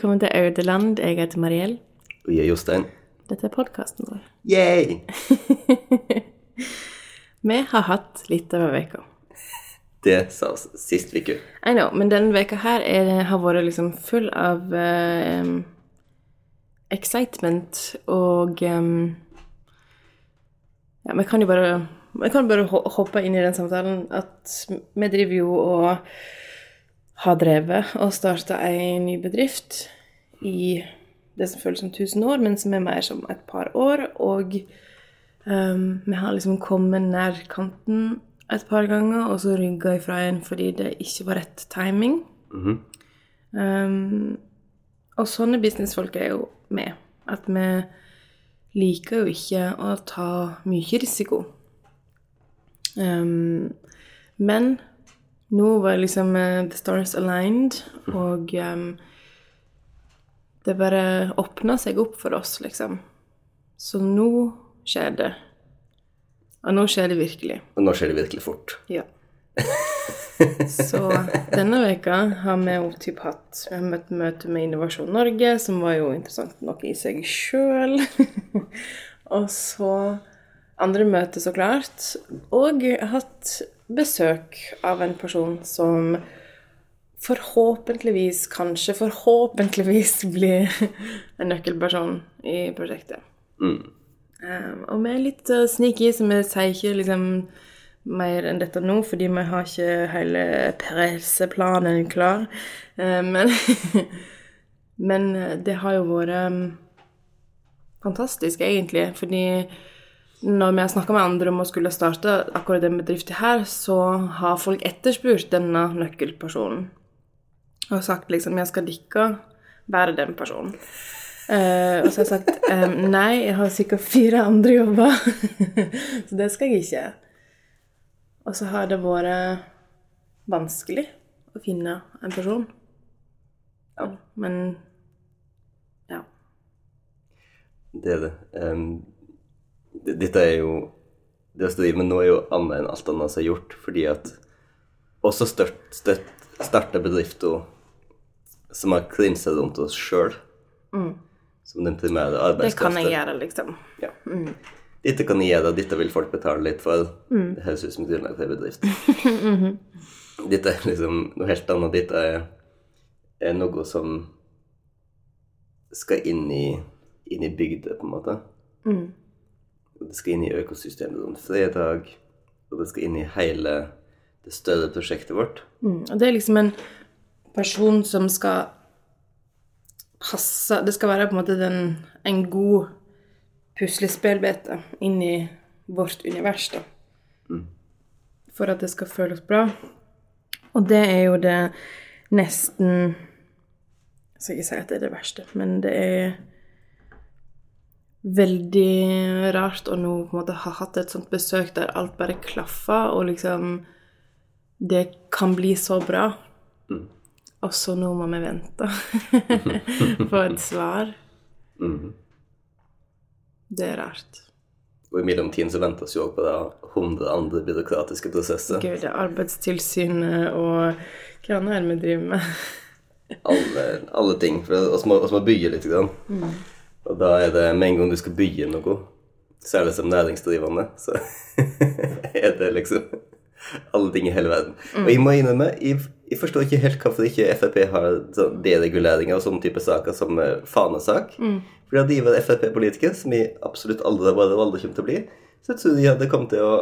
velkommen til Audeland. Jeg heter Mariell. Og jeg er Jostein. Dette er podkasten vår. Yay! Vi har hatt litt av ei uke. Det sa oss sist uke. I know, men denne veka her er, har vært liksom full av um, excitement og um, Ja, vi kan jo bare Vi kan bare hoppe inn i den samtalen at vi driver jo og har drevet og starta ei ny bedrift i det som føles som 1000 år, men som er mer som et par år. Og um, vi har liksom kommet nær kanten et par ganger, og så rygga ifra igjen fordi det ikke var rett timing. Mhm. Um, og sånne businessfolk er jo med. At vi liker jo ikke å ta mye risiko. Um, men nå var liksom uh, the stars aligned, og um, det bare åpna seg opp for oss, liksom. Så nå skjer det. Og nå skjer det virkelig. Og nå skjer det virkelig fort. Ja. Så denne veka har vi jo typ hatt vi har møtt møte med Innovasjon Norge, som var jo interessant nok i seg sjøl. og så andre møter, så klart. Og hatt besøk av en person som forhåpentligvis, kanskje forhåpentligvis, blir en nøkkelperson i prosjektet. Mm. Um, og vi er litt uh, sneaky, så vi sier ikke liksom mer enn dette nå, fordi vi har ikke hele presseplanen klar. Uh, men, men uh, det har jo vært um, fantastisk, egentlig, fordi når vi har snakka med andre om å skulle starte akkurat den bedriften her, så har folk etterspurt denne nøkkelpersonen. Og sagt liksom 'Jeg skal dikke være den personen'. Eh, og så har jeg sagt ehm, nei, jeg har sikkert fire andre jobber, så det skal jeg ikke. Og så har det vært vanskelig å finne en person. Ja. Men ja. Det er det. Det- dette er jo Det å drive med nå er jo annet enn alt annet som er gjort, fordi at også størt, støtt, starte bedrifter som har klinsa rundt oss sjøl, som den primære arbeidskraften. Det kan jeg gjøre, liksom. Ja. Dette kan jeg gjøre, dette vil folk betale litt for. Det høres ut som grunnlag en bedrift. Dette er liksom noe helt annet. Dette er, er noe som skal inn i, inn i bygde på en måte. Og Det skal inn i økosystemet rundt fredag, og det skal inn i hele det større prosjektet vårt. Mm. Og det er liksom en person som skal passe Det skal være på en måte den, en god puslespillbete inn i vårt univers, da. For at det skal føles bra. Og det er jo det nesten Jeg skal ikke si at det er det verste, men det er veldig rart å nå på en måte ha hatt et sånt besøk der alt bare klaffer, og liksom Det kan bli så bra. Og så nå må vi vente på et svar. Det er rart. Og i mellomtiden så ventes jo også på det 100 andre byråkratiske prosesser. Gud, det er Arbeidstilsynet og hva annet er det vi driver med? alle, alle ting. For oss må, oss må bygge litt. Grann. Og da er det med en gang du skal bygge noe, særlig som næringsdrivende, så er det liksom alle ting i hele verden. Og jeg må innrømme, jeg, jeg forstår ikke helt hvorfor ikke Frp har sånn dereguleringer og sånne type saker som fanesak. fanesak. For hadde de vært Frp-politiker, som jeg absolutt aldri har vært og aldri kommer til å bli, så jeg tror de hadde kommet til å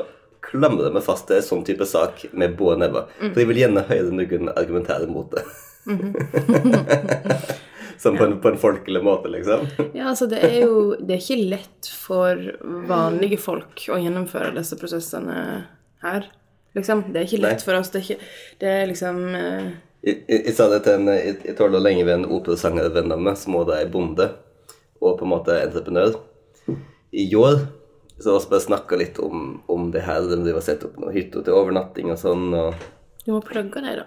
klamre meg fast til en sånn type sak med både never. For jeg vil gjerne høre noen argumentere mot det. Sånn på en, på en folkelig måte, liksom. Ja, altså det er jo Det er ikke lett for vanlige folk å gjennomføre disse prosessene her. Liksom. Det er ikke lett Nei. for oss. Det er, ikke, det er liksom eh, Jeg, jeg, jeg sa det til en Jeg, jeg tåler lenge ved en operasangervenn av meg som også er bonde og på en måte entreprenør. I år så har vi bare snakka litt om, om det her. De driver satt opp noen hytter til overnatting og sånn. og Du må plugge det, da.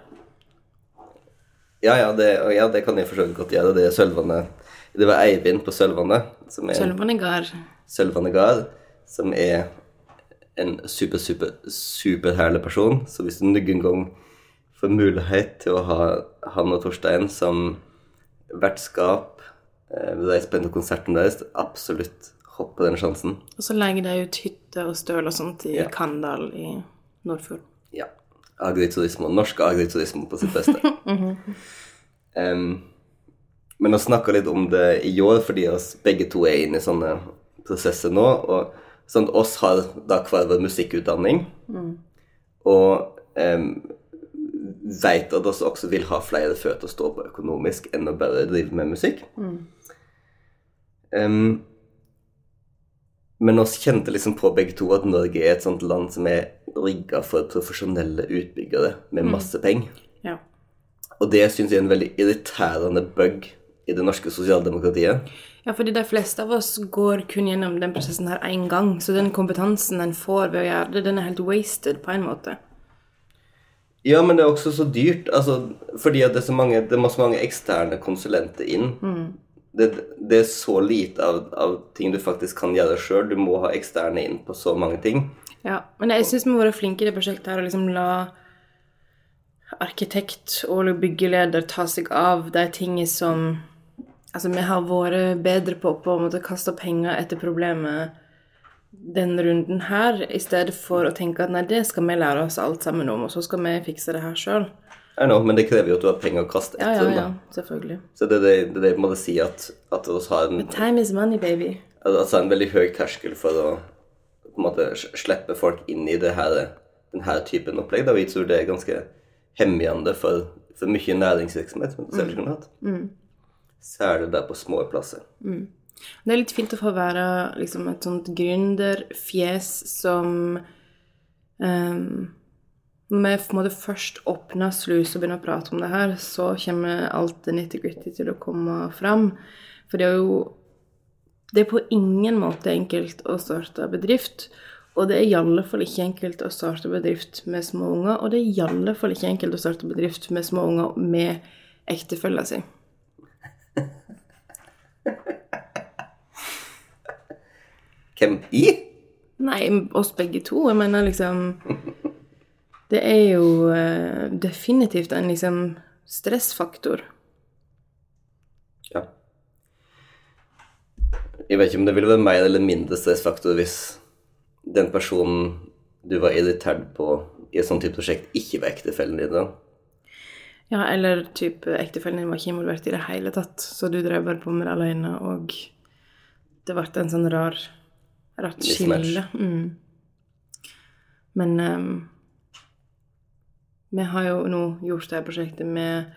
Ja, ja, det, ja, det kan jeg for så vidt godt gjøre. Det er Sølvane Det var Eivind på Sølvane som er Sølvane gard. Sølvane Gard, som er en super, super, superherlig person. Så hvis du noen gang får mulighet til å ha han og Torstein som vertskap, ved de spente konsertene deres, absolutt hopp på den sjansen. Og så legger de ut hytter og støl og sånt i Ja. Kandal i Nordfjord. Agriturisme. Norsk agriturisme på sitt beste. um, men å snakke litt om det i år fordi oss begge to er inne i sånne prosesser nå. Og sånn at oss har da hver vår musikkutdanning. Og um, veit at oss også vil ha flere føtter å stå på økonomisk enn å bare drive med musikk. Em, men oss kjente liksom på begge to at Norge er et sånt land som er rigga for profesjonelle utbyggere med masse penger. Ja. Og det syns jeg er en veldig irriterende bug i det norske sosialdemokratiet. ja, fordi de fleste av oss går kun gjennom den prosessen her én gang, så den kompetansen en får ved å gjøre det, den er helt wasted på en måte. Ja, men det er også så dyrt, altså, fordi det er så mange, det er mange eksterne konsulenter inn. Det, det er så lite av, av ting du faktisk kan gjøre sjøl. Du må ha eksterne inn på så mange ting. Ja, men jeg syns vi har vært flinke i det prosjektet her å liksom la arkitekt og byggeleder ta seg av de tingene som Altså, vi har vært bedre på på å måtte kaste penger etter problemet denne runden her, i stedet for å tenke at nei, det skal vi lære oss alt sammen om, og så skal vi fikse det her sjøl. I know, men det krever jo at du har penger å kaste etter. ja, da. ja, selvfølgelig. Så det er det, det, det jeg måtte si at, at vi har en, Time is money, baby. altså en veldig høy terskel for å på en måte slippe folk inn i det her, denne typen opplegg. Da vi tror det er ganske hemmende for, for mye næringsvirksomhet som du selv kunne hatt. Særlig der på små plasser. Det er litt fint å få være liksom, et sånt gründerfjes som ehm, Når vi først åpner slus og begynner å prate om det her, så kommer alt det nitty-gritty til å komme fram. For det er jo Det er på ingen måte enkelt å starte bedrift. Og det er i alle fall ikke enkelt å starte bedrift med små unger. Og det er i alle fall ikke enkelt å starte bedrift med små unger med ektefella si. Hvem i? Nei, oss begge to. Jeg mener liksom Det er jo eh, definitivt en liksom stressfaktor. Ja. Jeg vet ikke om det ville være mer eller mindre stressfaktor hvis den personen du var irritert på i et sånt type prosjekt, ikke var ektefellen din. da. Ja, eller typ ektefellen din var ikke involvert i det hele tatt, så du drev bare på med det alene, og det ble en sånn rar rart skille. Mm. Men ehm, vi har jo nå gjort det prosjektet med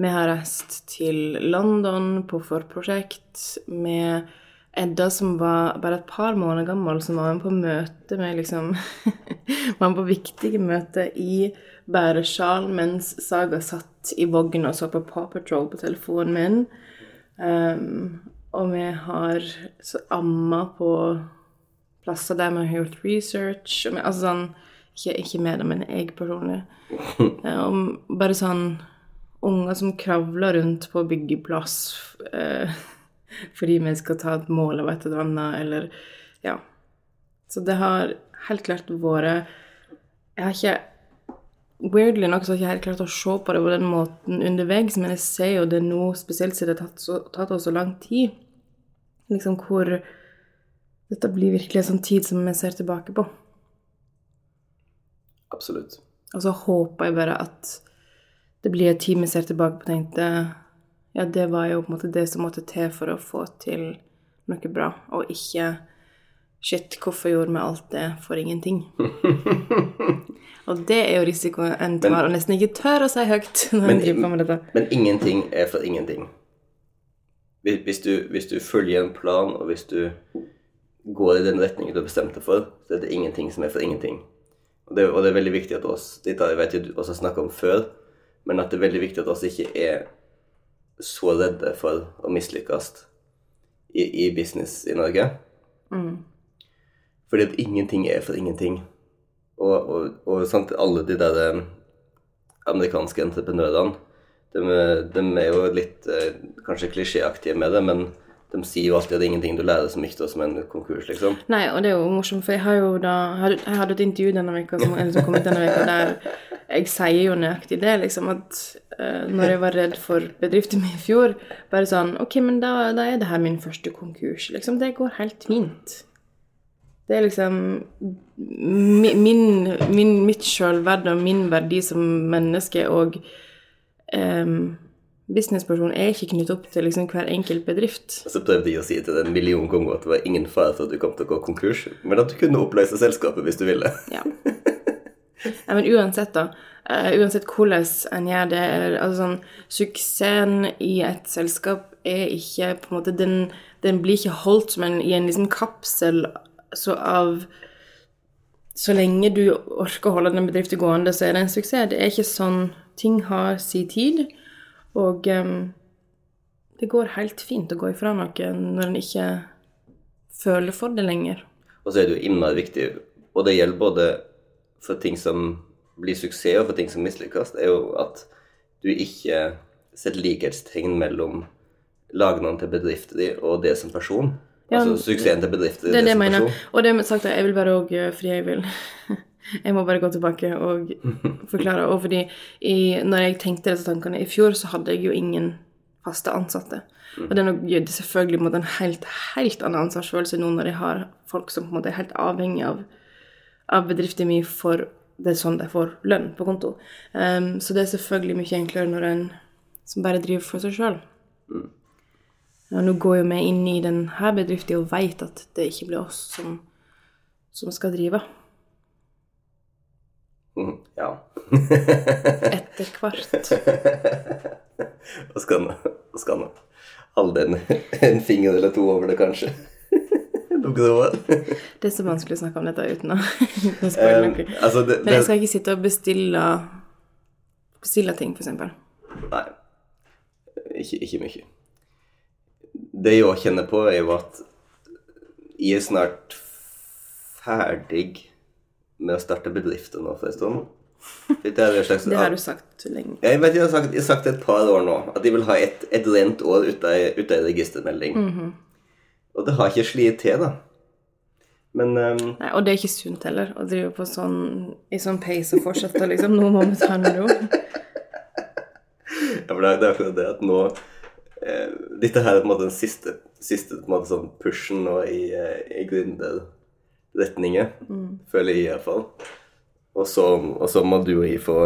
Vi har reist til London på forprosjekt med Edda som var bare et par måneder gammel, som var med på møte med liksom Var med på viktige møter i bæresjal mens Saga satt i vogn og så på Paw Patrol på telefonen min. Um, og vi har så amma på plasser der vi har gjort research. Og vi, altså sånn, ikke, ikke med det, men jeg personlig. Eh, bare sånn unger som kravler rundt på byggeplass eh, fordi vi skal ta et mål av et eller annet, eller Ja. Så det har helt klart vært Jeg har ikke Weirdly nok så har jeg ikke helt klart å se på det på den måten underveis, men jeg ser jo det nå, spesielt siden det har tatt, så, tatt oss så lang tid, liksom hvor dette blir virkelig en sånn tid som vi ser tilbake på. Absolutt. Og så håper jeg bare at det blir en tid vi ser tilbake på og tenkte ja, det var jo på en måte det som måtte til for å få til noe bra, og ikke Shit, hvorfor gjorde vi alt det for ingenting? og det er jo risikoen en tar, og nesten ikke tør å si høyt når en driver på med dette. Men ingenting er for ingenting. Hvis du, hvis du følger en plan, og hvis du går i den retningen du har bestemt deg for, så er det ingenting som er for ingenting. Og det, og det er veldig viktig at oss Dette jeg vet jeg også har snakket om før, men at det er veldig viktig at oss ikke er så redde for å mislykkes i, i business i Norge. Fordi at ingenting er for ingenting. Og, og, og sant, alle de der eh, amerikanske entreprenørene, de, er- de er jo litt eh, kanskje klisjéaktige med det, men de sier jo alltid at det er ingenting du lærer så mye av som en konkurs, liksom. Nei, og det er jo morsomt, for jeg har jo da Jeg hadde, et intervju denne uka som, som kom ut denne veka, der jeg sier jo nøyaktig det, liksom, at uh, når jeg var redd for bedriften min i fjor, bare sånn OK, men da, da er det her min første konkurs. Liksom, det går helt fint. Det er liksom min, min, mitt sjølverd og min verdi som menneske og um, businessperson er ikke knyttet opp til liksom hver enkelt bedrift. Så prøvde jeg å si til en million ganger at det var ingen fare for at du kom til å gå konkurs, men at du kunne oppløse selskapet hvis du ville. Ja. ja men uansett, da. Uh, uansett hvordan en gjør det, eller altså sånn Suksessen i et selskap er ikke på en måte Den, den blir ikke holdt som en, i en liksom kapsel så av Så lenge du orker å holde den bedriften gående, så er det en suksess. Det er ikke sånn ting har sin tid. Og um, det går helt fint å gå ifra noe når en ikke føler for det lenger. Og så er det jo innmari viktig, og det gjelder både for ting som blir suksess, og for ting som mislykkes, er jo at du ikke setter likhetstegn mellom lagnene til bedriften din og det som person. Ja, altså suksessen til bedriften det, det, det som person. Og det med sagt, jeg vil bare òg, fordi jeg vil Jeg må bare gå tilbake og forklare. Og fordi i, når jeg tenkte disse tankene i fjor, så hadde jeg jo ingen faste ansatte. Mm. Og det er nok selvfølgelig på en, helt, helt annen ansvarsfølelse nå når jeg har folk som på en måte er helt avhengig av, av bedriften min for det er sånn de får lønn på konto. Um, så det er selvfølgelig mye enklere når en som bare driver for seg sjøl. Mm. Og nå går jo vi inn i denne bedriften og veit at det ikke blir oss som, som skal drive. Mm, ja. Etter hvert. Og skal han holde en, en finger eller to over det, kanskje. det er så vanskelig å snakke om dette uten å, spørre um, altså det, Men jeg skal ikke sitte og bestille bestille ting, f.eks. Nei. Ikke, ikke mye. Det jeg kjenner på, er jo at jeg er snart ferdig med å starte bedrifter nå for en stund. Det, slags, det, har du sagt lenge. Jeg vet jeg har sagt, jeg har sagt et par år nå at de vil ha et, et rent år uten av registermelding. Mm -hmm. Og det har ikke slitt til, da. Men um, Nei, Og det er ikke sunt heller å drive på sånn i sånn pace og fortsette, liksom. Nå må vi ta med ro. ja, for det er derfor det at nå eh, Dette her er på en måte den siste, siste på en måte sånn pushen nå i, eh, i gründer retninger, mm. føler jeg iallfall. Og så, og så må du og jeg få,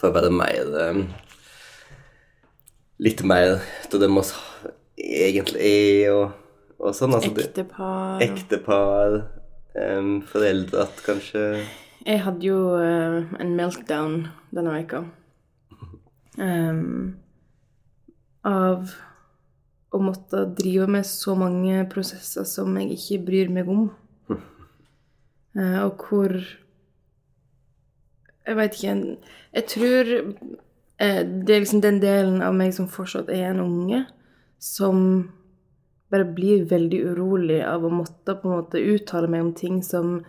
få være mer um, Litt mer til det vi egentlig er, og, og sånn. Altså, ektepar. Ektepar. Um, foreldre kanskje. Jeg hadde jo uh, en meltdown denne veka. Um, av å måtte drive med så mange prosesser som jeg ikke bryr meg om. Eh, og hvor Jeg veit ikke Jeg tror eh, det er liksom den delen av meg som fortsatt er en unge, som bare blir veldig urolig av å måtte på en måte uttale meg om ting som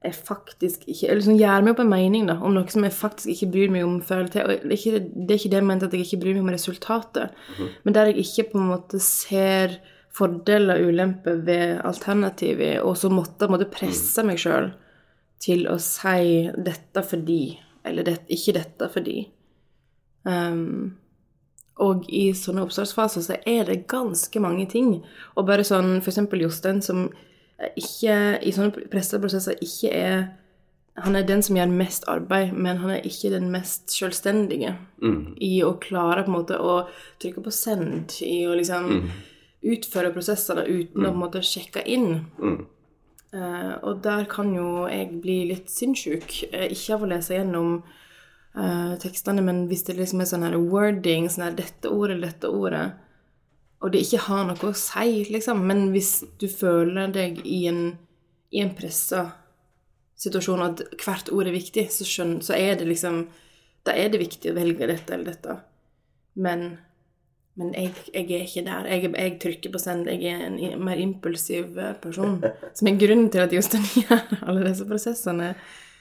jeg faktisk ikke Eller som gjør meg opp en mening da, om noe som jeg faktisk ikke bryr meg om føler til. Og det er ikke det, er ikke det jeg mente at jeg ikke bryr meg om resultatet, mm -hmm. men der jeg ikke på en måte ser fordeler og ulemper ved alternativet, og så måtte jeg måtte presse meg sjøl til å si 'dette fordi', eller 'ikke dette fordi'. Um, og i sånne oppstartsfaser så er det ganske mange ting. Og bare sånn f.eks. Jostein, som ikke i sånne presseprosesser ikke er Han er den som gjør mest arbeid, men han er ikke den mest selvstendige mm. i å klare på en måte å trykke på send, i å liksom mm utføre prosessene uten mm. å på en måte sjekke inn. Mm. Uh, og der kan jo jeg bli litt sinnssyk. Uh, ikke av å lese gjennom uh, tekstene, men hvis det liksom er sånn her wording, sånn her 'dette ordet dette ordet', og det ikke har noe å si, liksom Men hvis du føler deg i en, i en pressa situasjon, at hvert ord er viktig, så, skjønner, så er det liksom Da er det viktig å velge dette eller dette. Men men jeg, jeg, er ikke der. Jeg, jeg, trykker på send. Jeg er en mer impulsiv eh, person. Som er grunnen til at Jostein gjør alle disse prosessene.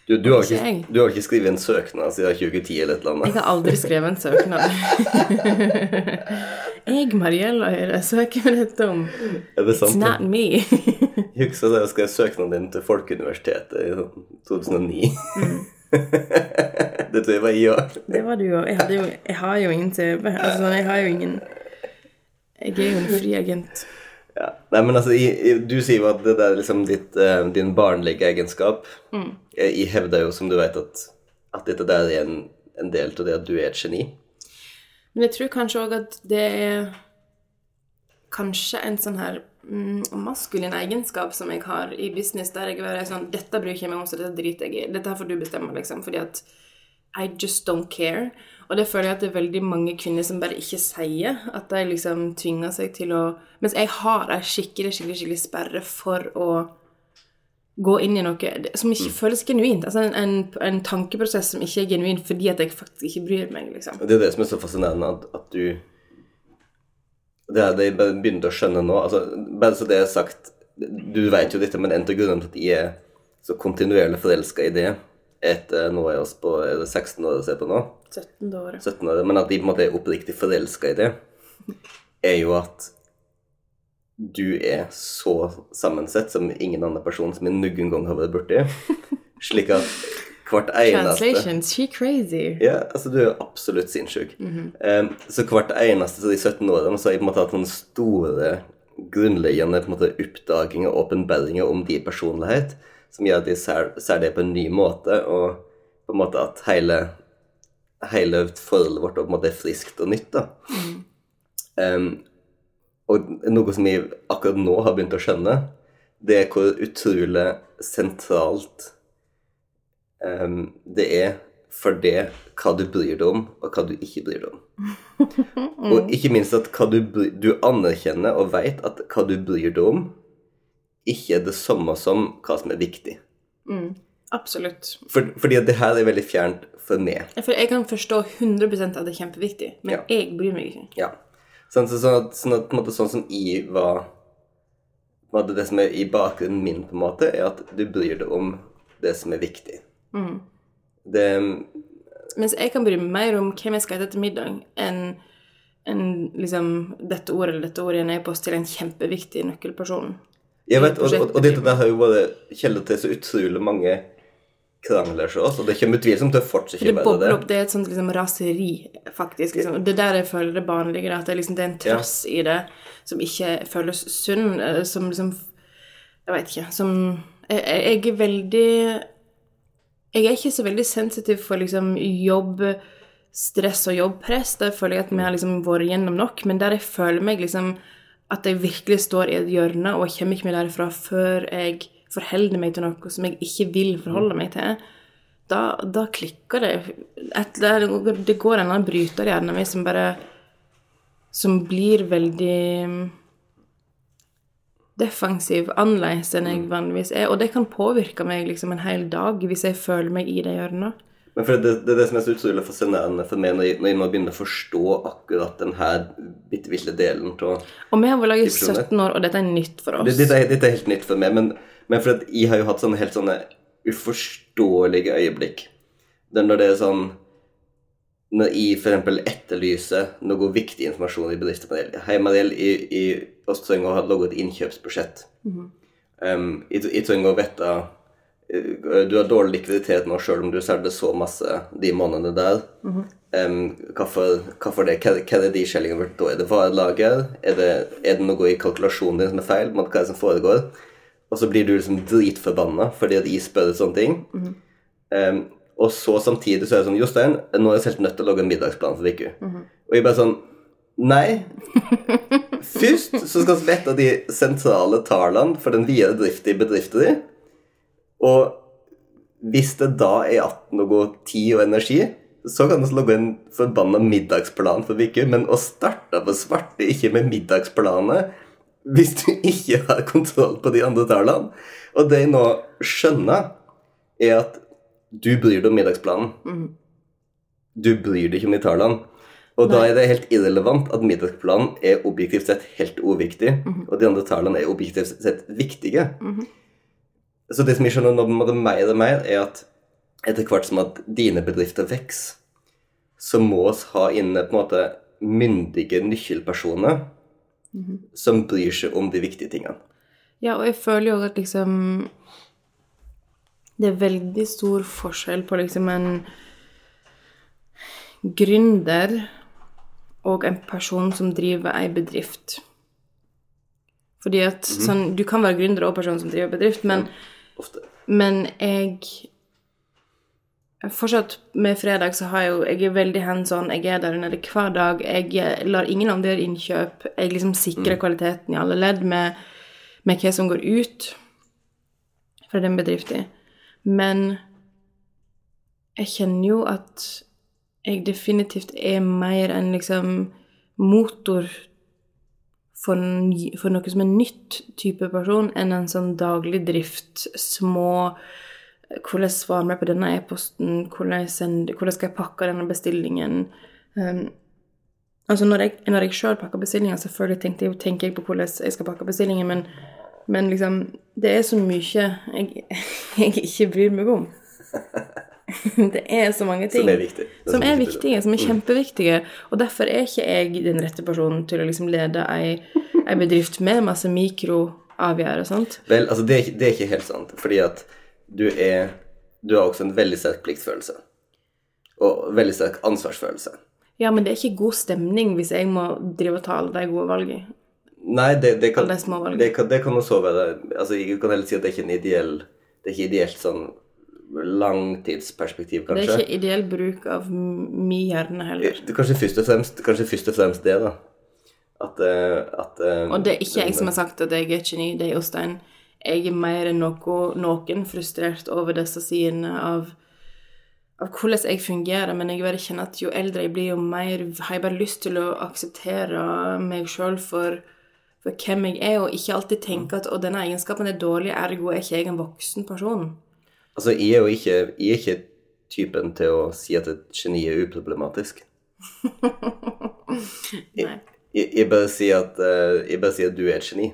Du, du, har Ikke ikke, du har ikke skrevet en søknad siden 2010 eller et eller Jeg har aldri skrevet en søknad. jeg, Mariella Høyre, søker med dette om Er det It's not me. Jeg husker da jeg skrev søknaden din til Folkeuniversitetet i sånn 2009. Det tror jeg var i år. Det var du òg. Jeg, jeg har jo ingen TV. Altså, sånn, jeg har jo ingen Jeg er jo en fri agent. Ja. Nei, men altså, du sier jo at det er liksom ditt, eh, din barnlige egenskap. Mm. Jeg, jeg hevder jo, som du vet, at, at dette der er en, en del av det at du er et geni. Men jeg tror kanskje òg at det er kanskje en sånn her maskulin egenskap som jeg har i business, der jeg er sånn Dette bryr jeg meg om, så dette driter jeg i. Dette her får du bestemme, liksom. Fordi at I just don't care. Og det føler jeg at det er veldig mange kvinner som bare ikke sier. At de liksom tvinger seg til å Mens jeg har ei skikkelig, skikkelig, skikkelig sperre for å gå inn i noe som ikke føles genuint. Altså en, en, en tankeprosess som ikke er genuin fordi at jeg faktisk ikke bryr meg, liksom. Det er det som er så fascinerende, at, at du Det er det jeg begynte å skjønne nå. altså Bare så det er sagt Du vet jo dette, men en av grunnene til at jeg er så kontinuerlig forelska i det etter nå er oss på er det 16 år å se på nå, 17. år. 17 år, men at de på en måte er oppriktig forelska i det, er jo at du er så sammensett som ingen annen person som jeg noen gang har vært borti. Slik at hvert eneste Translation, she crazy. Ja, altså du er jo absolutt sinnssyk. Em, så hvert eneste av de 17 årene så har jeg på en måte hatt noen store, grunnleggende på en måte oppdaginger og åpenbaringer om de personlighet, som gjør at de ser, ser det på en ny måte, og på en måte at hele, hele forholdet vårt på en måte er friskt og nytt. da. Em, og noe som jeg akkurat nå har begynt å skjønne, det er hvor utrolig sentralt det er for det hva du bryr deg om, og hva du ikke bryr deg om. Og ikke minst at hva du, du anerkjenner og vet at hva du bryr deg om, ikke er det samme som hva som er viktig. Absolutt. For, fordi det her er veldig fjernt for meg. For jeg kan forstå 100% at det er kjempeviktig, men Ja. jeg bryr meg ikke. Ja. Sånn, så, sånn, at, sånn, at, måte, sånn som jeg var Det som er i bakgrunnen min, på en måte, er at du bryr deg om det som er viktig. Det Mens jeg kan bry meg mer om hvem jeg skal hete til middag, enn en, liksom dette ordet eller dette ordet i en e-post til en kjempeviktig nøkkelperson. Jeg vet, og, og, og dette der har jo vært kilde til så utrolig mange krangler hos oss, og det kommer utvilsomt til å fortsette Det å være bobler opp, det er et sånt liksom raseri, faktisk. Liksom. Det er der jeg føler det barnlige, at det, liksom, det er en trass i det som ikke føles sunn, eh, som liksom Jeg vet ikke. Som jeg jeg er veldig Jeg er ikke så veldig sensitiv for liksom jobbstress og jobbpress. Der føler jeg at vi har liksom vært gjennom nok. Men der jeg føler meg liksom at jeg virkelig står i et hjørne, og jeg kommer ikke meg derfra før jeg forholder meg til noe som jeg ikke vil forholde meg til, da, da klikker det. Et, det, er- det går en eller annen bryter i hjernen min som bare Som blir veldig defensiv, annerledes enn jeg vanligvis er. Og det kan påvirke meg liksom en hel dag hvis jeg føler meg i det hjørnet. Men for det, det er det som er så utrolig fascinerende for meg, når jeg, når jeg nå begynner å forstå akkurat denne bitte lille delen av Og vi har vært laget i Tipser om det. 17 år, og dette er nytt for oss. Dette, er- er helt nytt for meg, men, men for jeg har jo hatt sånne helt sånne uforståelige øyeblikk. Det når det er sånn Når jeg eksempel etterlyser noe viktig informasjon i bedriften Hei, Mariell, jeg, jeg også trenger å ha laget et innkjøpsbudsjett. um, jeg, trenger å vite eh, Du har dårlig likviditet nå, selv om du selger så masse de månedene der. Um, hvorfor, hvorfor det? Hva, hva er de skjellingene vårt da? Er det varelager? Er det, er det noe i kalkulasjonen din som er feil? Hva er det som foregår? Og så blir du liksom dritforbanna fordi at jeg spør sånne ting. Um, og så samtidig så er det sånn Jostein, nå er jeg helt nødt til å lage en middagsplan for uka. Og jeg bare sånn Nei. Først så skal vi vite de sentrale tallene for den videre driften i bedriften din. Og hvis det da er igjen noe tid og energi, så kan vi lage en forbanna middagsplan for uka. Men å starte på svarte ikke med middagsplaner hvis du ikke har kontroll på de andre tallene Og det jeg nå skjønner, er at du bryr deg om middagsplanen. Du bryr deg ikke om de tallene. Og da er det helt irrelevant at middagsplanen er objektivt sett helt uviktig, og de andre tallene er objektivt sett viktige. Så det som jeg skjønner nå mer og mer, er at etter hvert som at dine bedrifter vokser, så må vi ha inne på en måte myndige nøkkelpersoner som bryr seg om de viktige tingene. Ja, og jeg føler jo at liksom Det er veldig stor forskjell på liksom en gründer og en person som driver ei bedrift. Fordi at sånn Du kan være gründer og person som driver bedrift, men, Ofte. men jeg Fortsatt med fredag så har jeg jo Jeg er veldig hands on. Jeg er der nede hver dag. Jeg lar ingen andre gjøre innkjøp. Jeg liksom sikrer kvaliteten i alle ledd med, med hva som går ut fra den bedriften. Men jeg kjenner jo at jeg definitivt er mer en liksom motor for, for noe som er nytt type person, enn en sånn daglig drift, små Hvordan svarer vi på denne e-posten? Hvordan, hvordan skal jeg pakke denne bestillingen? Um, altså når jeg, når jeg sjøl pakker bestillingen, selvfølgelig jeg, tenker jeg på hvordan jeg skal pakke bestillingen, men, men liksom Det er så mye jeg, jeg ikke bryr meg om. Det er så mange ting Som er viktig. er, som er viktig. viktige, som er kjempeviktige. Og derfor er ikke jeg den rette personen til å liksom lede ei, ei bedrift med masse mikroavgjørelser. sant? Vel, altså det er, det er ikke helt sant, fordi at du er Du har også en veldig sterk pliktfølelse. Og veldig sterk ansvarsfølelse. Ja, men det er ikke god stemning hvis jeg må drive og ta alle de gode valgene. Nei, det, det kan Alle de små valgene. det kan, det kan også være Altså, jeg kan heller si at det er ikke en ideell Det er ikke ideelt sånn langtidsperspektiv, kanskje. Det er ikke ideell bruk av min hjerne heller. Er Kanskje først og fremst, først og fremst det, da. At, eh, at eh, Og det er ikke jeg som har sagt at jeg er et geni, det er Jostein. Jeg er mer enn noe, noen frustrert over disse sidene av, av hvordan jeg fungerer, men jeg bare kjenner at jo eldre jeg blir, jo mer har jeg bare lyst til å akseptere meg sjøl for, for hvem jeg er, og ikke alltid tenke at å, denne egenskapen er dårlig, ergo er ikke jeg en voksen person. Altså, jeg er jo ikke, jeg er ikke typen til å si at et geni er uproblematisk. Nei. Jeg, jeg, bare sier at, eh, jeg bare sier at du er et geni.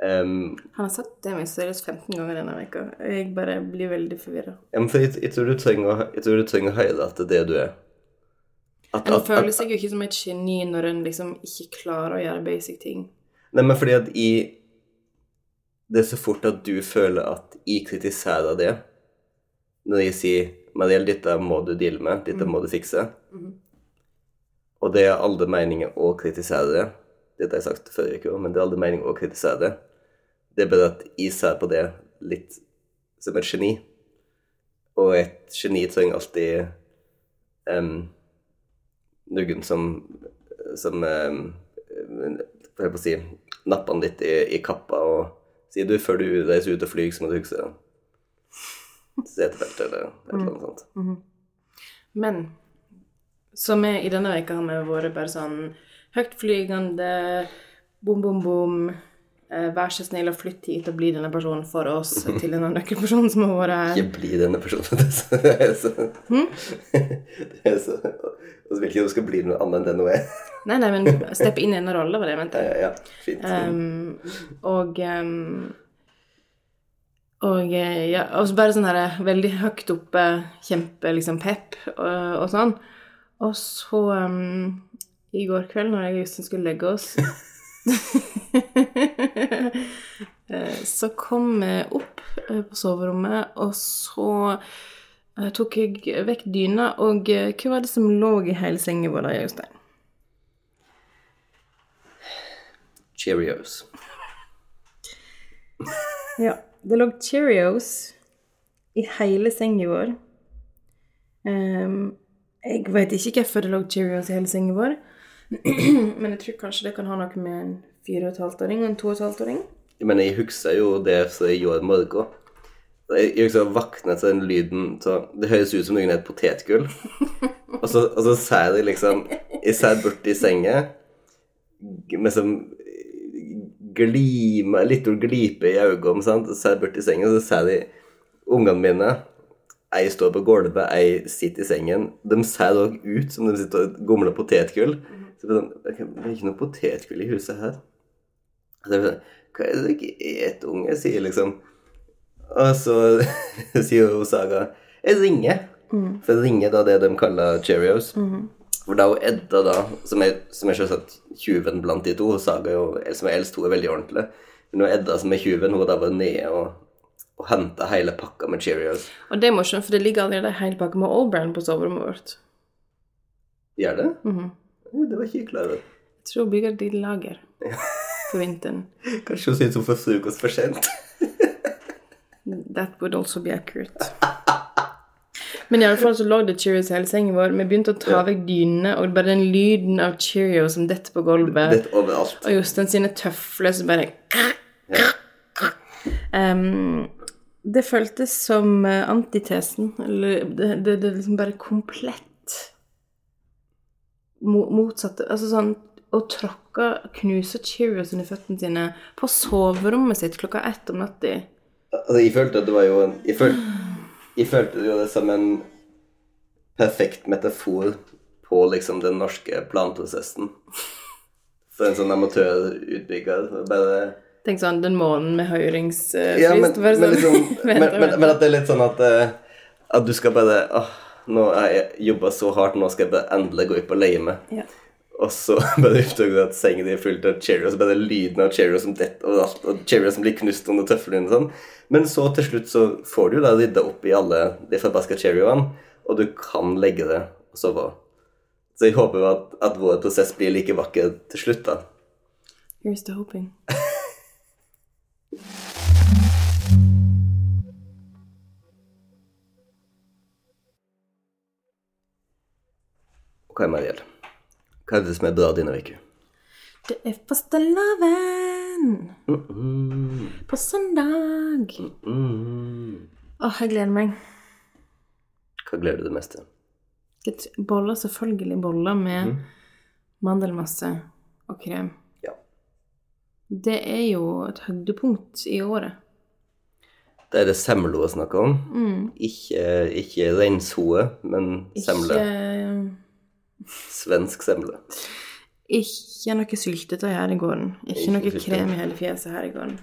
Um, Han har sagt det meg seriøst 15 ganger denne veka. Jeg bare blir veldig forvirra. ja, for jeg, jeg, tror du trenger, å- jeg tror du trenger å høre at det er det du er. At, En at, føler seg jo ikke som et geni når en liksom ikke klarer å gjøre basic ting. nei, men fordi at jeg Det er så fort at du føler at jeg kritiserer det når jeg sier Mariell, dette må du deale med, dette må du fikse. Og det er aldri meningen å kritisere det. Dette har jeg sagt før i uka, men det er aldri meningen å kritisere det. Det er bare at jeg ser på det litt som et geni. Og et geni trenger alltid um, noen som som um, Hva skal jeg si Napper han litt i, i kappa og sier du, før du reiser ut og flyr, så må du huske setebelte eller et eller annet sånt. Men så vi i denne veka har vi vært bare sånn høytflygende, bom, bom, bom. Eh, Vær så snill å flytte hit og bli denne personen for oss til denne nøkkelpersonen som har vært her. Ikke bli denne personen. Det er så, det er så Og så vil ikke du skal bli noe annet enn det nå er. Nei, nei, men steppe inn i en rolle, var det jeg mente. Ja, ja, fint. Um, og um, og eh, ja, også bare sånn her veldig høyt oppe, kjempe liksom pep og, og sånn. Og så um, i går kveld, når jeg og Justin skulle legge oss eh, Så kom jeg opp eh, på soverommet, og så eh, tok jeg vekk dyna, og eh, hva var det som lå i hele sengen vår Jostein? Cheerios. Ja, det lå Cheerios i hele sengen vår. Um, jeg vet ikke hvorfor det lå Cheerios i hele sengen vår, men jeg tror kanskje det kan ha noe med en fire og et halvt åring og en to og et halvt åring. Men jeg husker jo det som jeg gjorde i morgen. Jeg jeg å våkne til den lyden så Det høres ut som noen er et potetgull. Og så, og jeg liksom Jeg ser i senga med sånn glime, litt glipe i øynene, sant. Så ser jeg i senga, og så ser de ungene mine Ei står på gulvet, ei sitter i sengen. De ser dog ut som de sitter og gomler potetgull. Så det er sånn, det er ikke noe potetgull i huset her. Så jeg sånn, Hva er det dere et unge, sier liksom. Og så sier jo Saga Jeg ringer. For jeg ringer da det de kaller Cheerios. For da er Edda, da, som er, som er selvsagt tjuven blant de to Saga, jo, som er eldst, hun er veldig ordentlig. Men er Edda som er tjuven, hun har da vært nede og, og hente hele pakka med Cheerios. Og det er skjønne, for det ligger allerede en hel pakke med Old Brand på soverommet vårt. Gjør det? Ja, Det var ikke jeg klar over. Jeg tror hun bygger et lite lager for vinteren. Kanskje hun syns hun får frokost for sent. That would also be accurate. Men i alle fall så lå det Cheerios i hele sengen vår. Vi begynte å ta Ja. vekk dynene, og bare den lyden av Cheerios som detter på gulvet. Litt overalt. Og Jostein sine tøfler som bare Em, Det føltes som eh, antitesen. Eller det, det, det liksom bare komplett mo motsatte Altså sånn å tråkke, knuse Cheerios under føttene sine på soverommet sitt klokka ett om natta. Altså, jeg følte at det var jo en Jeg følte, jeg følte jo som en perfekt metafor på liksom den norske planprosessen. For en sånn amatørutbygger. Bare Tenk sånn den måneden med høringsfrist. Ja, men, men, sånn, liksom, men, men, at det er litt sånn at uh, At du skal bare åh, Nå har jeg jobba så hardt, nå skal jeg bare endelig gå ut og leie meg. Ja. Og så bare oppdager du at sengen din er fullt av Cheerios, og bare lyden av Cheerios som detter overalt, og Cheerios som blir knust under tøflene og sånn. Men så til slutt så får du da rydda opp i alle de forbaska Cheerioene, og du kan legge det og sove. Så jeg håper at, at vår prosess blir like vakker til slutt, da. Here's the hoping. hva er Mariell? Hva er det som er bra dine uka? Det er fastelavn Mm, på søndag. mm. Åh, jeg gleder meg. Hva gleder du deg mest til? Boller, selvfølgelig boller med mandelmasse og krem. Ja. Det er jo et høydepunkt i året. Det er det semla å snakke om. Ikke, ikke reinsoe, men semle. Ikke, Svensk semle. ikke noe syltetøy her i gården. Ikke Ikke noe krem i hele fjeset her i gården.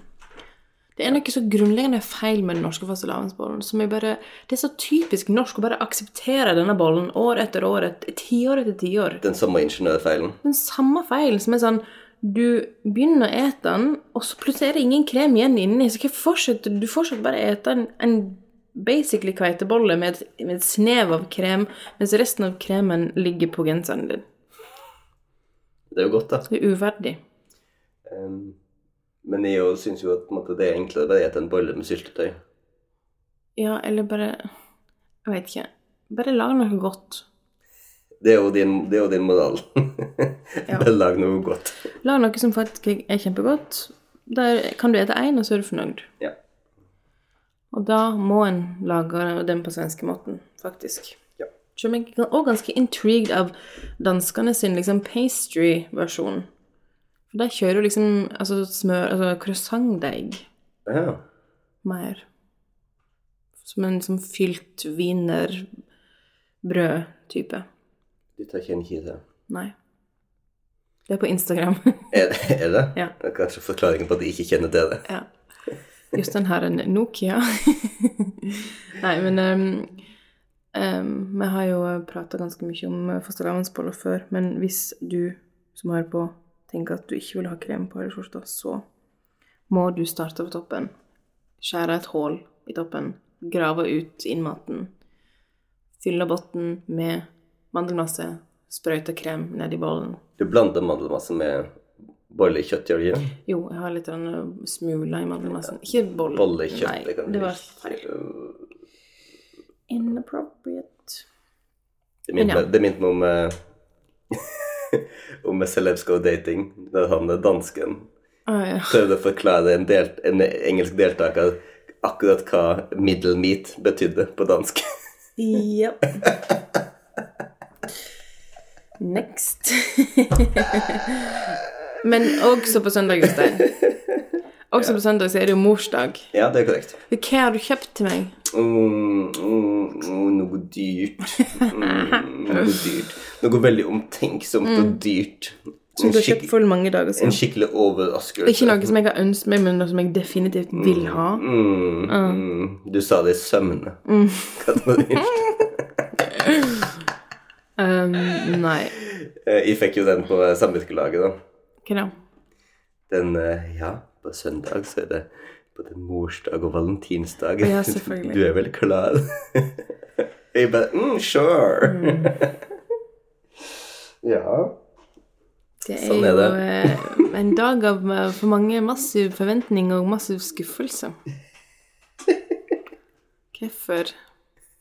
Det er noe så grunnleggende feil med den norske fastelavnsbollen. som bare, Det er så typisk norsk å bare akseptere denne bollen år etter år, tiår etter tiår. Den samme ingeniørfeilen. den samme feilen som er sånn Du begynner å ete den, og så plutselig er det ingen krem igjen inni. Så hva fortsetter du? Fortsetter bare å ete en, en basically kveitebolle med, med et snev av krem, mens resten av kremen ligger på genseren din. Det er jo godt, da. Det er uverdig. Um, men jeg syns jo at måtte, det er enklere å spise en bolle med syltetøy. Ja, eller bare Jeg vet ikke. Bare lag noe godt. Det er jo din, det er jo din moral. Ja. Bare lag noe godt. Lag noe som faktisk er kjempegodt. Der kan du ete én, og så er du fornøyd. Ja. Og da må en lage den på svenskemåten, faktisk. Ja. Selv om jeg er ganske intrigued av danskene sin liksom pastry-versjon. For der kjører jo liksom altså smør, altså croissantdeig ja. mer. Som en liksom fylt wienerbrød-type. Dette kjenner ikke jeg til. Nei. Det er på Instagram. Er det? Ja. Det er kanskje forklaringen på at de ikke kjenner til det. ja. Just den her Nokia. Nei, men um, um, Vi har jo prata ganske mye om eh, fastelavnsboller før, men hvis du som hører på, tenker at du ikke vil ha krem på skjorta, så må du starte på toppen. Skjære et hull i toppen, grave ut innmaten, fylle bunnen med mandelmasse, sprøyte krem ned i bollen. Du blander mandelmasse med bollekjøtt, gjør du ikke? Jo, jeg har litt grann smuler i mandelmassen. Ikke bolle. Bollekjøtt. Nei, kan det var feil. Inappropriate. Det minte ja. meg- det om eh, om Celebsco dating, der han dansken Ah, ja. prøvde å forklare en, delt, en engelsk deltaker akkurat hva middle meat betydde på dansk. Jepp. Next. Men også på søndag, Jostein. Også på søndag så er det jo morsdag. Ja, det er korrekt. Hva har du kjøpt til meg? Mm, mm, mm, noe dyrt. Mm, noe dyrt. Noe veldig omtenksomt og dyrt. Som du har kjøpt for mange dager En skikkelig overraskelse. Ikke noe som jeg har ønsket meg, men noe som jeg definitivt vil ha. Mm, mm. Du sa det i søvne. Mm. Um, nei. Eh, Jeg fikk jo den på samvirkelaget, da. Hva Denn Den eh, Ja, på søndag så er det både morsdag og valentinsdag. Ja, selvfølgelig. Du er vel klar? Jeg bare mm, Sure. Mm. ja. Det er, Sånn er jo det. eh, en dag av eh, for mange massiv forventning og massiv skuffelse. Hvorfor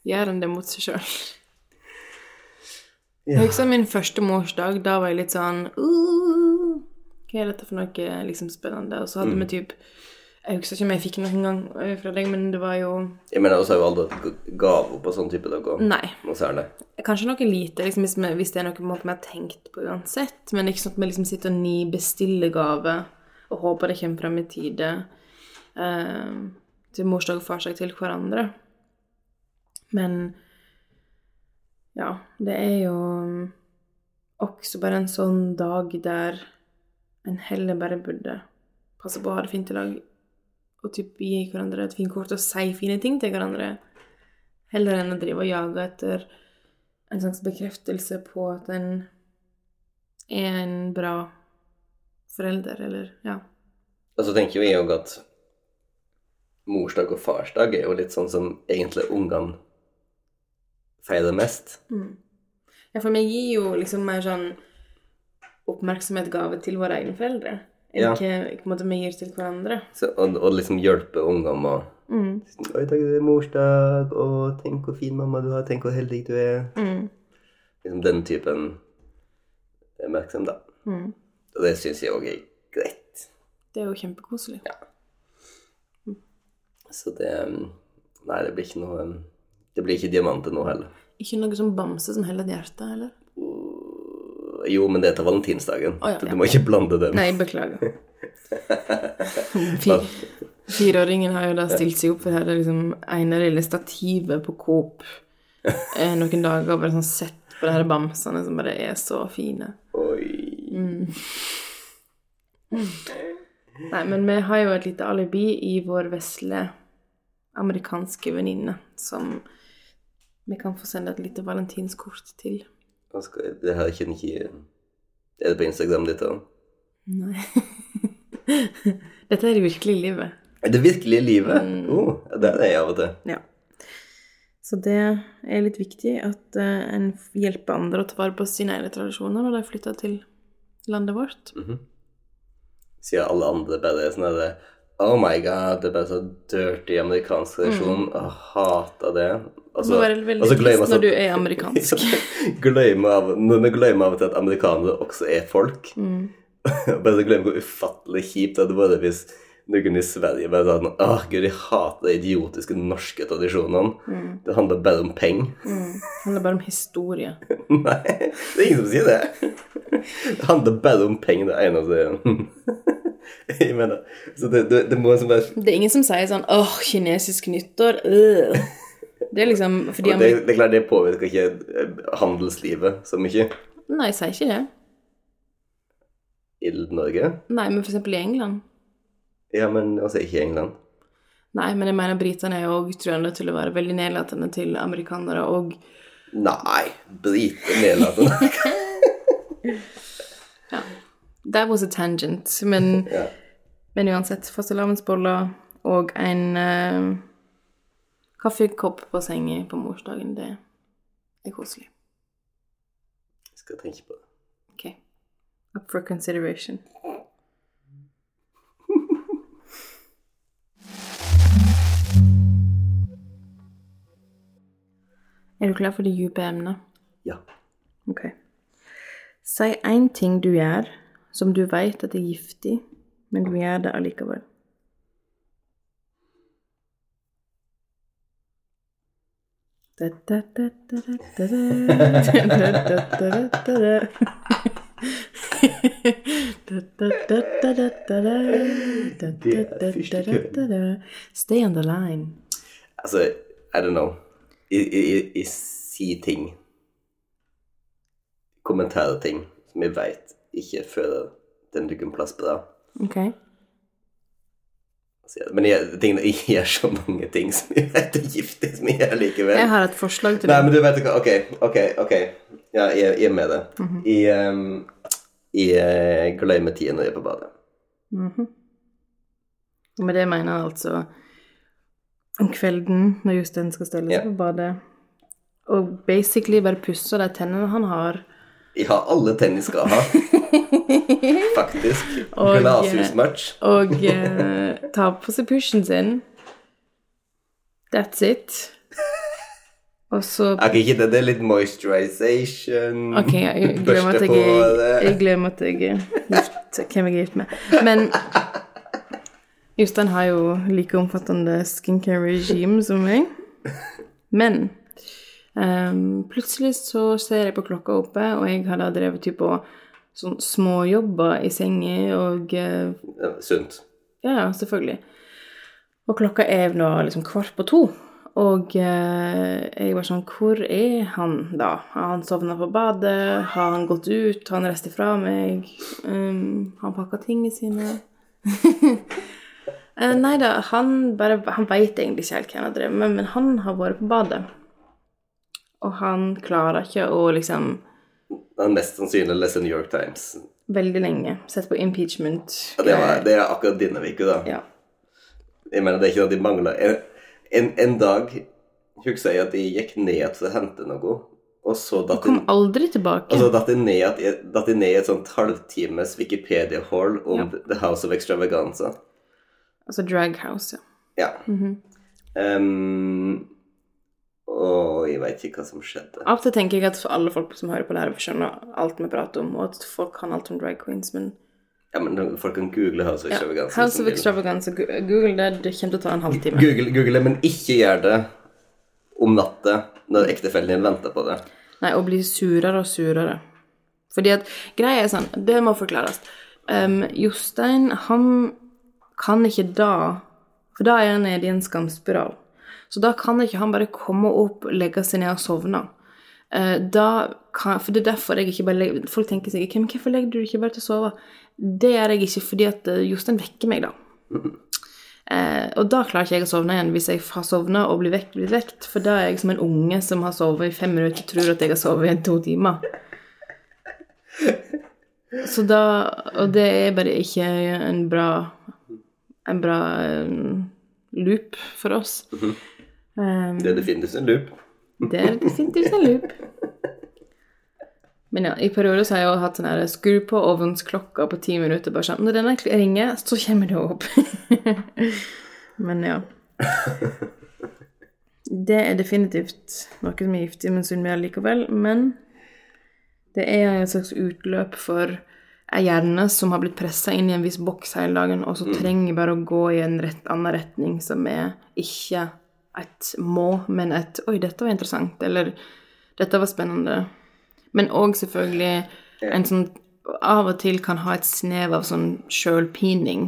gjør en det mot seg sjøl? Jeg husker min første morsdag. Da var jeg litt sånn uh, Hva er dette for noe liksom spennende? Og så hadde Mm. vi typ Jeg husker ikke om jeg fikk noen gang eh, fra deg, men det var jo Jeg mener også har jo aldri hatt gave på sånn type dager. Nei. Noe. Kanskje noe lite, liksom, hvis, vi, hvis det er noe på en måte vi har tenkt på uansett. Men ikke sånn at vi liksom sitter og nibestiller gave og håper det kommer fram i tide eh, til morsdag og farsdag til hverandre. Men ja, det er jo også bare en sånn dag der en heller bare burde passe på å ha det fint i lag og typ gi hverandre et fint kort og si fine ting til hverandre. Heller enn å drive og jage etter en slags bekreftelse på at en er en bra forelder, eller ja. Og så tenker jo jeg òg at morsdag og farsdag er jo litt sånn som egentlig ungene feirer mest. Ja, for meg gir jo liksom mer sånn oppmerksomhet, gave til våre egne foreldre. Ja. Ikke, ikke måte vi gir til hverandre. Så, og, og liksom hjelpe å Mm. Oi, takk, det er morsdag, og tenk hvor fin mamma du har, tenk hvor heldig du er. Mm. Liksom den typen oppmerksomhet, da. Mm. Og det syns jeg òg er greit. Det er jo kjempekoselig. Så det Nei, det blir ikke noe Det blir ikke diamanter nå heller. Ikke noe som bamse som heller et hjerte, eller? Jo, men det er til valentinsdagen. Oh, ja, ja. du må ikke blande dem. Nei, beklager. Fy. fireåringen har jo da stilt seg opp for her, det liksom ene lille stativet på Coop eh, noen dager og bare sånn sett på de her bamsene som bare er så fine. Oi. Nei, men vi har jo et lite alibi i vår vesle amerikanske venninne som vi kan få sende et lite valentinskort til. Skal- Det her kjenner ikke Er det på Instagram ditt òg? Nei. Dette er det virkelige livet. Er det virkelige livet? Mm. Oh, det er det jeg av og til. Ja. Så det er litt viktig at uh, en hjelper andre å ta vare på sine egne tradisjoner når de flytter til landet vårt. Sier alle andre bare sånn herre Oh my god, det er bare så dirty amerikansk tradisjon. Jeg hater det. Altså, må være veldig altså, trist jeg når du er amerikansk. glemme av, vi glemmer av og til at amerikanere også er folk. Mm. bare så glemmer hvor ufattelig kjipt det hadde vært hvis noen i Sverige bare sagt, sånn Åh, gud, de hater de idiotiske norske tradisjonene. Mm. Det handler bare om penger. Det handler bare om historie. Nei, det er ingen som sier det. Det handler bare om penger, det eneste Jeg mener Så det, det, det må liksom bare Det er ingen som sier sånn åh, kinesisk nyttår, øh. Det er liksom fordi det, det er klart det påvirker ikke eh, handelslivet så mye Nei, jeg sier ikke det. i Norge. Nei, men for eksempel i England. Ja, men altså ikke i England. Nei, men jeg mener britene er òg truende til å være veldig nedlatende til amerikanere og Nei, briter nedlatende. ja. That was a tangent. Men, ja. men uansett, fastelavnsboller og en uh, kaffekopp på senga på morsdagen, det er koselig. Jeg skal tenke på det. Ok. Up for consideration. Er du klar for det dype emnet? Ja. Ok. Si én ting du gjør som du vet at er giftig, men du gjør det allikevel. Stay on the line. Altså, I don't know. I, i jeg sier ting Kommenterer ting som jeg vet ikke føler den dukker en plass bra. Ok. Men jeg, tingene, jeg gjør så mange ting som jeg vet er giftig, som jeg gjør likevel. Jeg har et forslag til Nei, men du vet hva, ok, ok, ok. Ja, jeg, jeg er med det. Mhm. Jeg, um, jeg glemmer tida når jeg er på badet. Mm -hmm. med det mener jeg altså om kvelden når Jostein skal stelle seg Ja. på badet, og basically bare pusse de tennene han har. Ja, alle tenn skal ha, faktisk. Og, Og uh, ta på seg pushen sin. That's it. Og så Ok, ikke det, det er litt moisturization. Ok, jeg glemmer at jeg, er- det. jeg glemmer at jeg er. Hvem jeg er gift med. Men Jostein har jo like omfattende skincare regime som meg. Men um, plutselig så ser jeg på klokka oppe, og jeg har da drevet typ på sånn småjobber i senga og eh, Ja, sunt. ja, selvfølgelig. Og klokka er nå liksom kvart på to. Og eh, jeg var sånn Hvor er han da? Har han sovna på badet? Har han gått ut? Har han reist ifra meg? Um, har han pakka tingene sine? Eh, nei da, han bare Han veit egentlig ikke helt hva han har drevet med, men han har vært på badet. Og han klarer ikke å liksom Han mest sannsynlig leser New York Times. Veldig lenge sett på impeachment. Ja, det, var, det er akkurat dine uka, da. Ja. Jeg mener, det er ikke noe de mangler. En, en, en dag husker jeg at jeg gikk ned for å hente noe, og så datt Kom aldri tilbake. og så datt jeg jeg- jeg ned i et sånt halvtimes Wikipedia-hall om Ja. The House of Extravaganza. Altså Drag House, ja. Ja. -hmm. um, og jeg veit ikke hva som skjedde. Av og til tenker jeg at alle folk som hører på det her, skjønner alt vi prater om, og at folk kan alt om drag queens, men Ja, men folk kan google House of ja. House of. Extravaganza, google det, det kommer til å ta en halvtime. Google, Google det, men ikke gjør det om natta når ektefellen din venter på det. Nei, og bli surere og surere. Fordi at greia er sånn, det må forklares. Um, Jostein, han kan ikke da, for da er han nede i en skamspiral. Så da kan ikke han bare komme opp, legge seg ned og sovne. Eh, kan, for det er derfor jeg ikke bare legger Folk tenker seg «Hvem, hvorfor legger du ikke bare til å sove? Det gjør jeg ikke fordi at eh, Jostein vekker meg, da. Eh, og da klarer ikke jeg å sovne igjen hvis jeg har sovna og blir vekt, blir vekt. For da er jeg som en unge som har sovet i fem minutter og tror at jeg har sovet i to timer. Så da Og det er bare ikke en bra En bra eh, loop for oss. Um, Det er definitivt en loop. det er definitivt en loop. Men ja, i perioder så har jeg jo hatt sånn her skru på ovnsklokka på ti minutter, bare sånn Når denne ringer, så kommer det opp. Men ja. Det er definitivt noe som er giftig med sunn mel likevel, men det er en slags utløp for ei hjerne som har blitt pressa inn i en viss boks hele dagen, og så trenger bare å gå i en rett, annen retning som er ikke et må, men et 'oi, dette var interessant', eller 'dette var spennende'. Men òg selvfølgelig en sånn Av og til kan ha et snev av sånn sjølpining.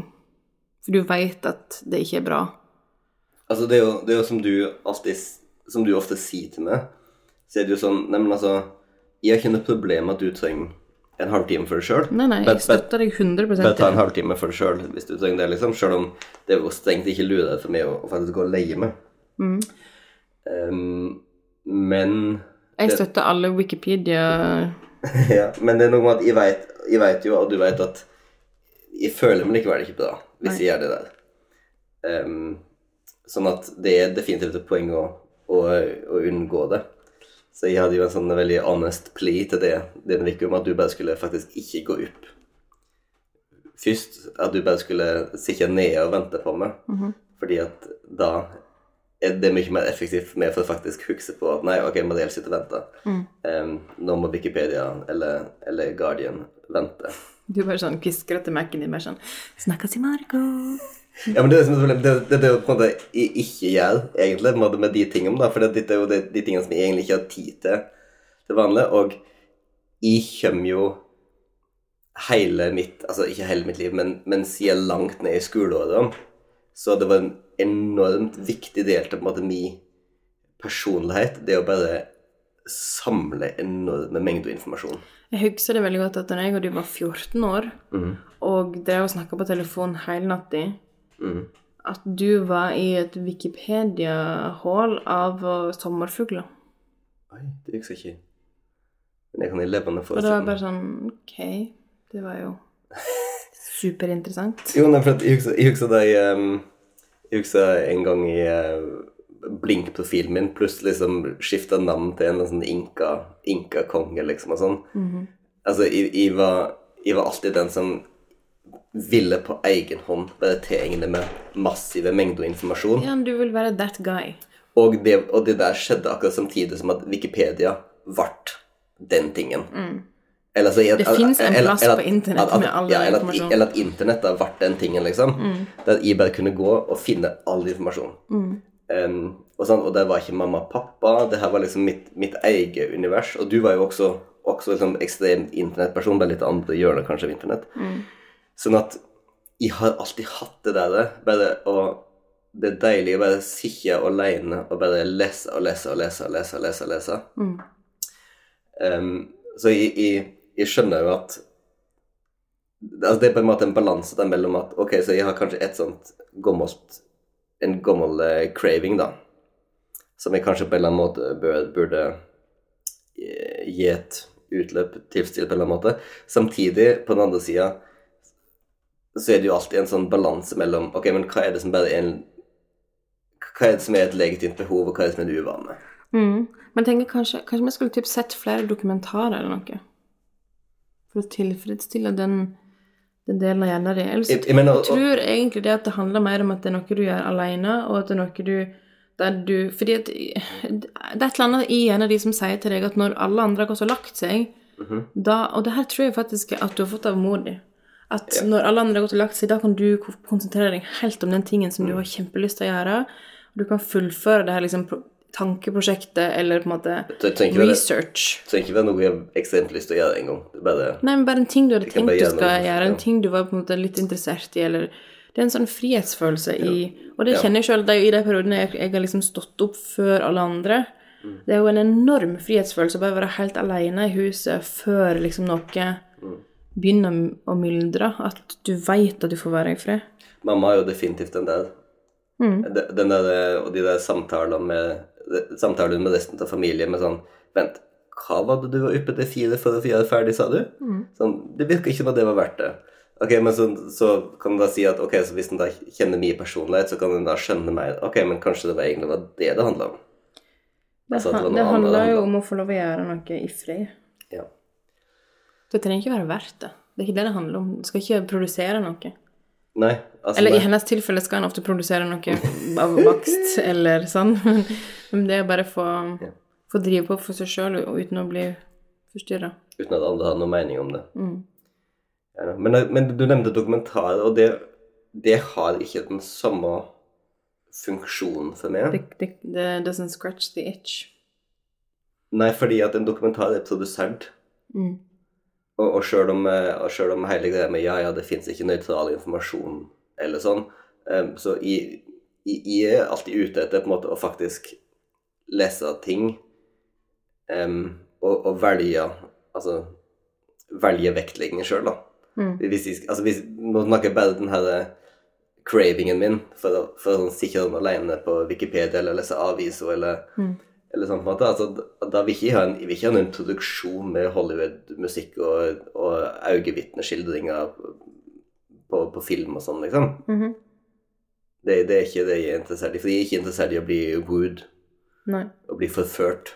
For du veit at det ikke er bra. Altså, det er jo, det er jo som, du alltid, som du ofte sier til meg, så er det jo sånn Neimen, altså Jeg har ikke noe problem med at du trenger en halvtime for deg sjøl. Nei, nei, jeg støtter deg 100 Bare ta en halvtime for deg sjøl hvis du trenger det, liksom. Sjøl om det er jo strengt ikke lurer for meg å, å faktisk gå og leie meg. Mm. Um, men Jeg støtter alle Wikipedia Ja, men det er noe med at jeg vet, jeg vet jo, og du vet at jeg føler meg likevel ikke bra hvis jeg gjør det der. Um, sånn at det er definitivt et poeng å, å, å unngå det. Så jeg hadde jo en sånn veldig honest plea til det denne uka om at du bare skulle faktisk ikke gå opp. Først at du bare skulle sitte nede og vente på meg, fordi at da er det mye mer effektivt for meg for å faktisk huske på at nei, ok, jeg Mariell sitte og venter. Um, nå må Wikipedia eller, eller Guardian vente. Du bare sånn kvisker etter Mac-en din, bare sånn 'Snakkes i morgen'. Ja, men det er som er problemet. Det, det, det er på en måte jeg ikke gjør, egentlig, med, de tingene, da. For dette er jo de, de tingene som jeg egentlig ikke har tid til til vanlig. Og jeg kommer jo hele mitt Altså ikke hele mitt liv, men, men siden langt ned i skoleårene. Så det var en enormt viktig del til på en måte min personlighet. Det å bare samle enorme mengder informasjon. Jeg husker det veldig godt at da jeg og du var 14 år, og drev og snakka på telefon hele natta, at du var i et Wikipedia-hull av uh, sommerfugler. Oi, det husker jeg ikke. Men jeg kan i levende Og det var forestille bare sånn Ok, det var jo superinteressant. Jo, nei, for jeg husker, jeg da jeg, husker en gang i uh, Blink-profilen min plutselig liksom skifta navn til en sånn inka, inka-konge, liksom, og sånn. Altså, jeg, jeg, var, jeg var alltid den som ville på egen hånd være tilgjengelig med massive mengder informasjon. Ja, du vil være that guy. Og det, og det der skjedde akkurat samtidig som at Wikipedia ble den tingen. Eller, så, Det finnes en plass på internett med all den ja, eller, informasjonen. eller at internett da ble den tingen, liksom. Der jeg bare kunne gå og finne all informasjon. Um, og, sånn, og det var ikke mamma og pappa, det her var liksom mitt, mitt eget univers. Og du var jo også, også liksom ekstremt internettperson, bare litt andre hjørner kanskje av internett. Sånn at jeg har alltid hatt det der, bare å Det er deilig å bare sitte alene og bare lese og lese og lese og lese. og lese, og lese. Um, så jeg, jeg, jeg skjønner jo at altså Det er på en måte en balanse der mellom at ok, så jeg har kanskje et sånt gammelt En gammel eh, craving, da. Som jeg kanskje på en eller annen måte bør, burde eh, gi et utløp tilfredsstilt på en eller annen måte. Samtidig, på den andre sida, så er det jo alltid en sånn balanse mellom Ok, men hva er det som bare er en Hva er det som er et legitimt behov, og hva er det som er en uvane? Mm. Men jeg tenker kanskje, kanskje vi skulle typ sett flere dokumentarer eller noe? For å tilfredsstille den, den delen av hjernen din. Ellers Jeg- jeg mener, jeg tror egentlig det at det handler mer om at det er noe du gjør alene, og at det er noe du der du Fordi at det er et eller annet i en av de som sier til deg at når alle andre har gått og lagt seg, da Og det her tror jeg faktisk at du har fått av mor di. At når alle andre har gått og lagt seg, da kan du konsentrere deg helt om den tingen som du har kjempelyst til å gjøre. Og du kan fullføre det her liksom tankeprosjektet eller på en måte tenker research. Det trenger ikke være noe jeg har ekstremt lyst til å gjøre en gang. Er bare Nei, men bare en ting du hadde tenkt du skal noe, gjøre, en ja. ting du var på en måte litt interessert i, eller Det er en sånn frihetsfølelse i Og det Ja. kjenner jeg sjøl i de periodene jeg, jeg har liksom stått opp før alle andre. Mm. Det er jo en enorm frihetsfølelse å bare være helt alene i huset før liksom noe Mm. Begynner å myldre. At du veit at du får være i fred. Mamma er jo definitivt den der. Mm. Den der og de der samtalene med samtaler med resten av familien med sånn Vent, hva var det du var oppe til fire for å gjøre ferdig, sa du? Sånn, det virker ikke som at det var verdt det. Ok, men så, så kan du da si at ok, så hvis en da kjenner mye personlighet, så kan en da skjønne mer Ok, men kanskje det var egentlig var det det handla om. Det, Altså, det det handla jo om å få lov å gjøre noe i fred. Ja. Det trenger ikke være verdt det. Det er ikke det det handler om. Du skal ikke produsere noe. Nei, altså Eller i hennes tilfelle skal han ofte produsere noe av bakst eller sånn. Men det er bare få, Ja. få drive på for seg sjøl uten å bli forstyrra. Uten at andre har noen mening om det. Ja, men, men du nevnte dokumentarer, og det, det har ikke den samme funksjonen for meg. Det, det, det doesn't scratch the itch. Nei, fordi at en dokumentar er produsert. Mm. Og, og sjøl om, eh, om hele greia med ja, ja, det fins ikke nøytral informasjon eller sånn, um, så jeg, jeg, er alltid ute etter på en måte å faktisk lese ting um, og, og velge Altså velge vektleggingen sjøl, da. Mm. Hvis jeg, altså hvis, nå snakker jeg bare den her cravingen min for å, for å sånn alene på Wikipedia eller lese aviser eller, eller sånn på en måte. Altså, da- vil ikke jeg ha en, jeg vil ikke ha en introduksjon med Hollywood-musikk og, og øyevitneskildringer på, på film og sånn, liksom. Mhm. Det, det er ikke det jeg er interessert i. For jeg er ikke interessert i å bli wooed, Nei. å bli forført.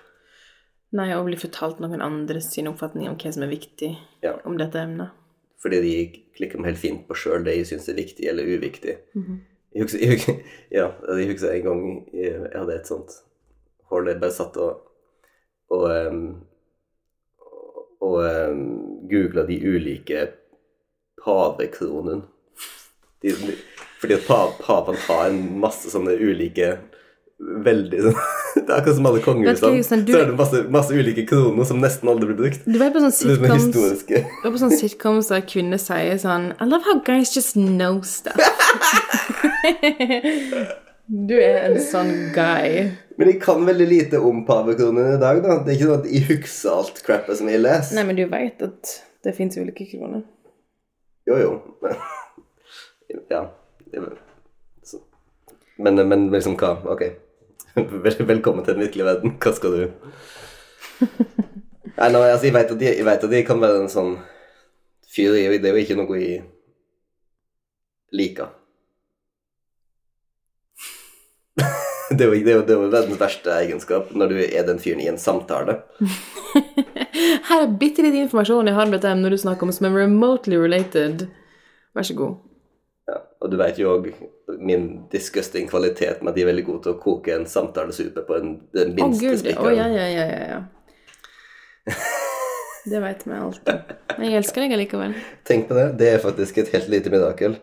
Nei, å bli fortalt noen andres sin oppfatning om hva som er viktig Ja. om dette emnet. Fordi de klikker meg helt fint på sjøl det jeg syns er viktig eller uviktig. jeg, husker, jeg, husker, ja, jeg husker en gang jeg, jeg hadde et sånt jeg bare satt og og, og um, googla de ulike pavekronene. Fordi at pa, paven har en masse sånne ulike Veldig sånn Det er akkurat som alle kongehusene. Jostein, Så er det masse, masse ulike kroner som nesten aldri blir brukt. Du var på sånn sitcoms historiske. Du var på sånn sitcoms der kvinner sier sånn I love how guys just know stuff. Du er en sånn guy. Men jeg kan veldig lite om pavekronen i dag, da. Det er ikke sånn at jeg husker alt crappet som jeg leser. Nei, men du veit at det fins ulike kroner. Jo, jo. Ja. Men, men liksom hva? Ok. Velkommen til den virkelige verden. Hva skal du Nei, no, altså, jeg vet, at de, jeg vet at jeg kan være en sånn fyr i Det er jo ikke noe jeg liker. Det er, jo, det, er jo, det er jo verdens verste egenskap når du er den fyren i en samtale. Her er bitte litt informasjon jeg har med dette når du snakker om som er remotely related. Vær så god. Ja, og du vet jo òg min disgusting kvalitet med at de er veldig gode til å koke en samtalesupe på en, den minste gud. Å, Oh, ja, ja, ja, ja, ja. Det veit vi alltid. Men jeg elsker deg allikevel. Tenk på det. Det er faktisk et helt lite mirakel.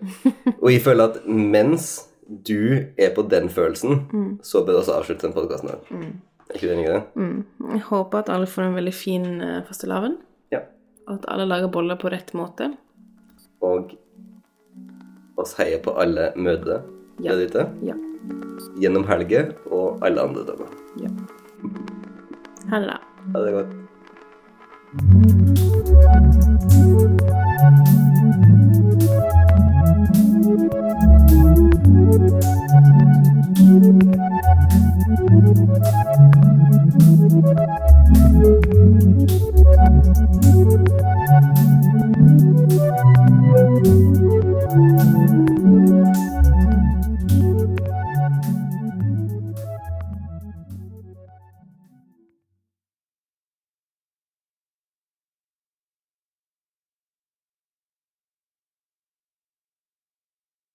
Og jeg føler at mens du er på den følelsen, så bør du også avslutte den podkasten her. Er ikke du enig i det? Mm. Jeg håper at alle får en veldig fin uh, fastelavn, Ja. og at alle lager boller på rett måte. Og oss heier på alle mødre Ja. der ute Ja. gjennom helger og alle andre dager. ja. Ha det, da. Ha det godt. Thank you.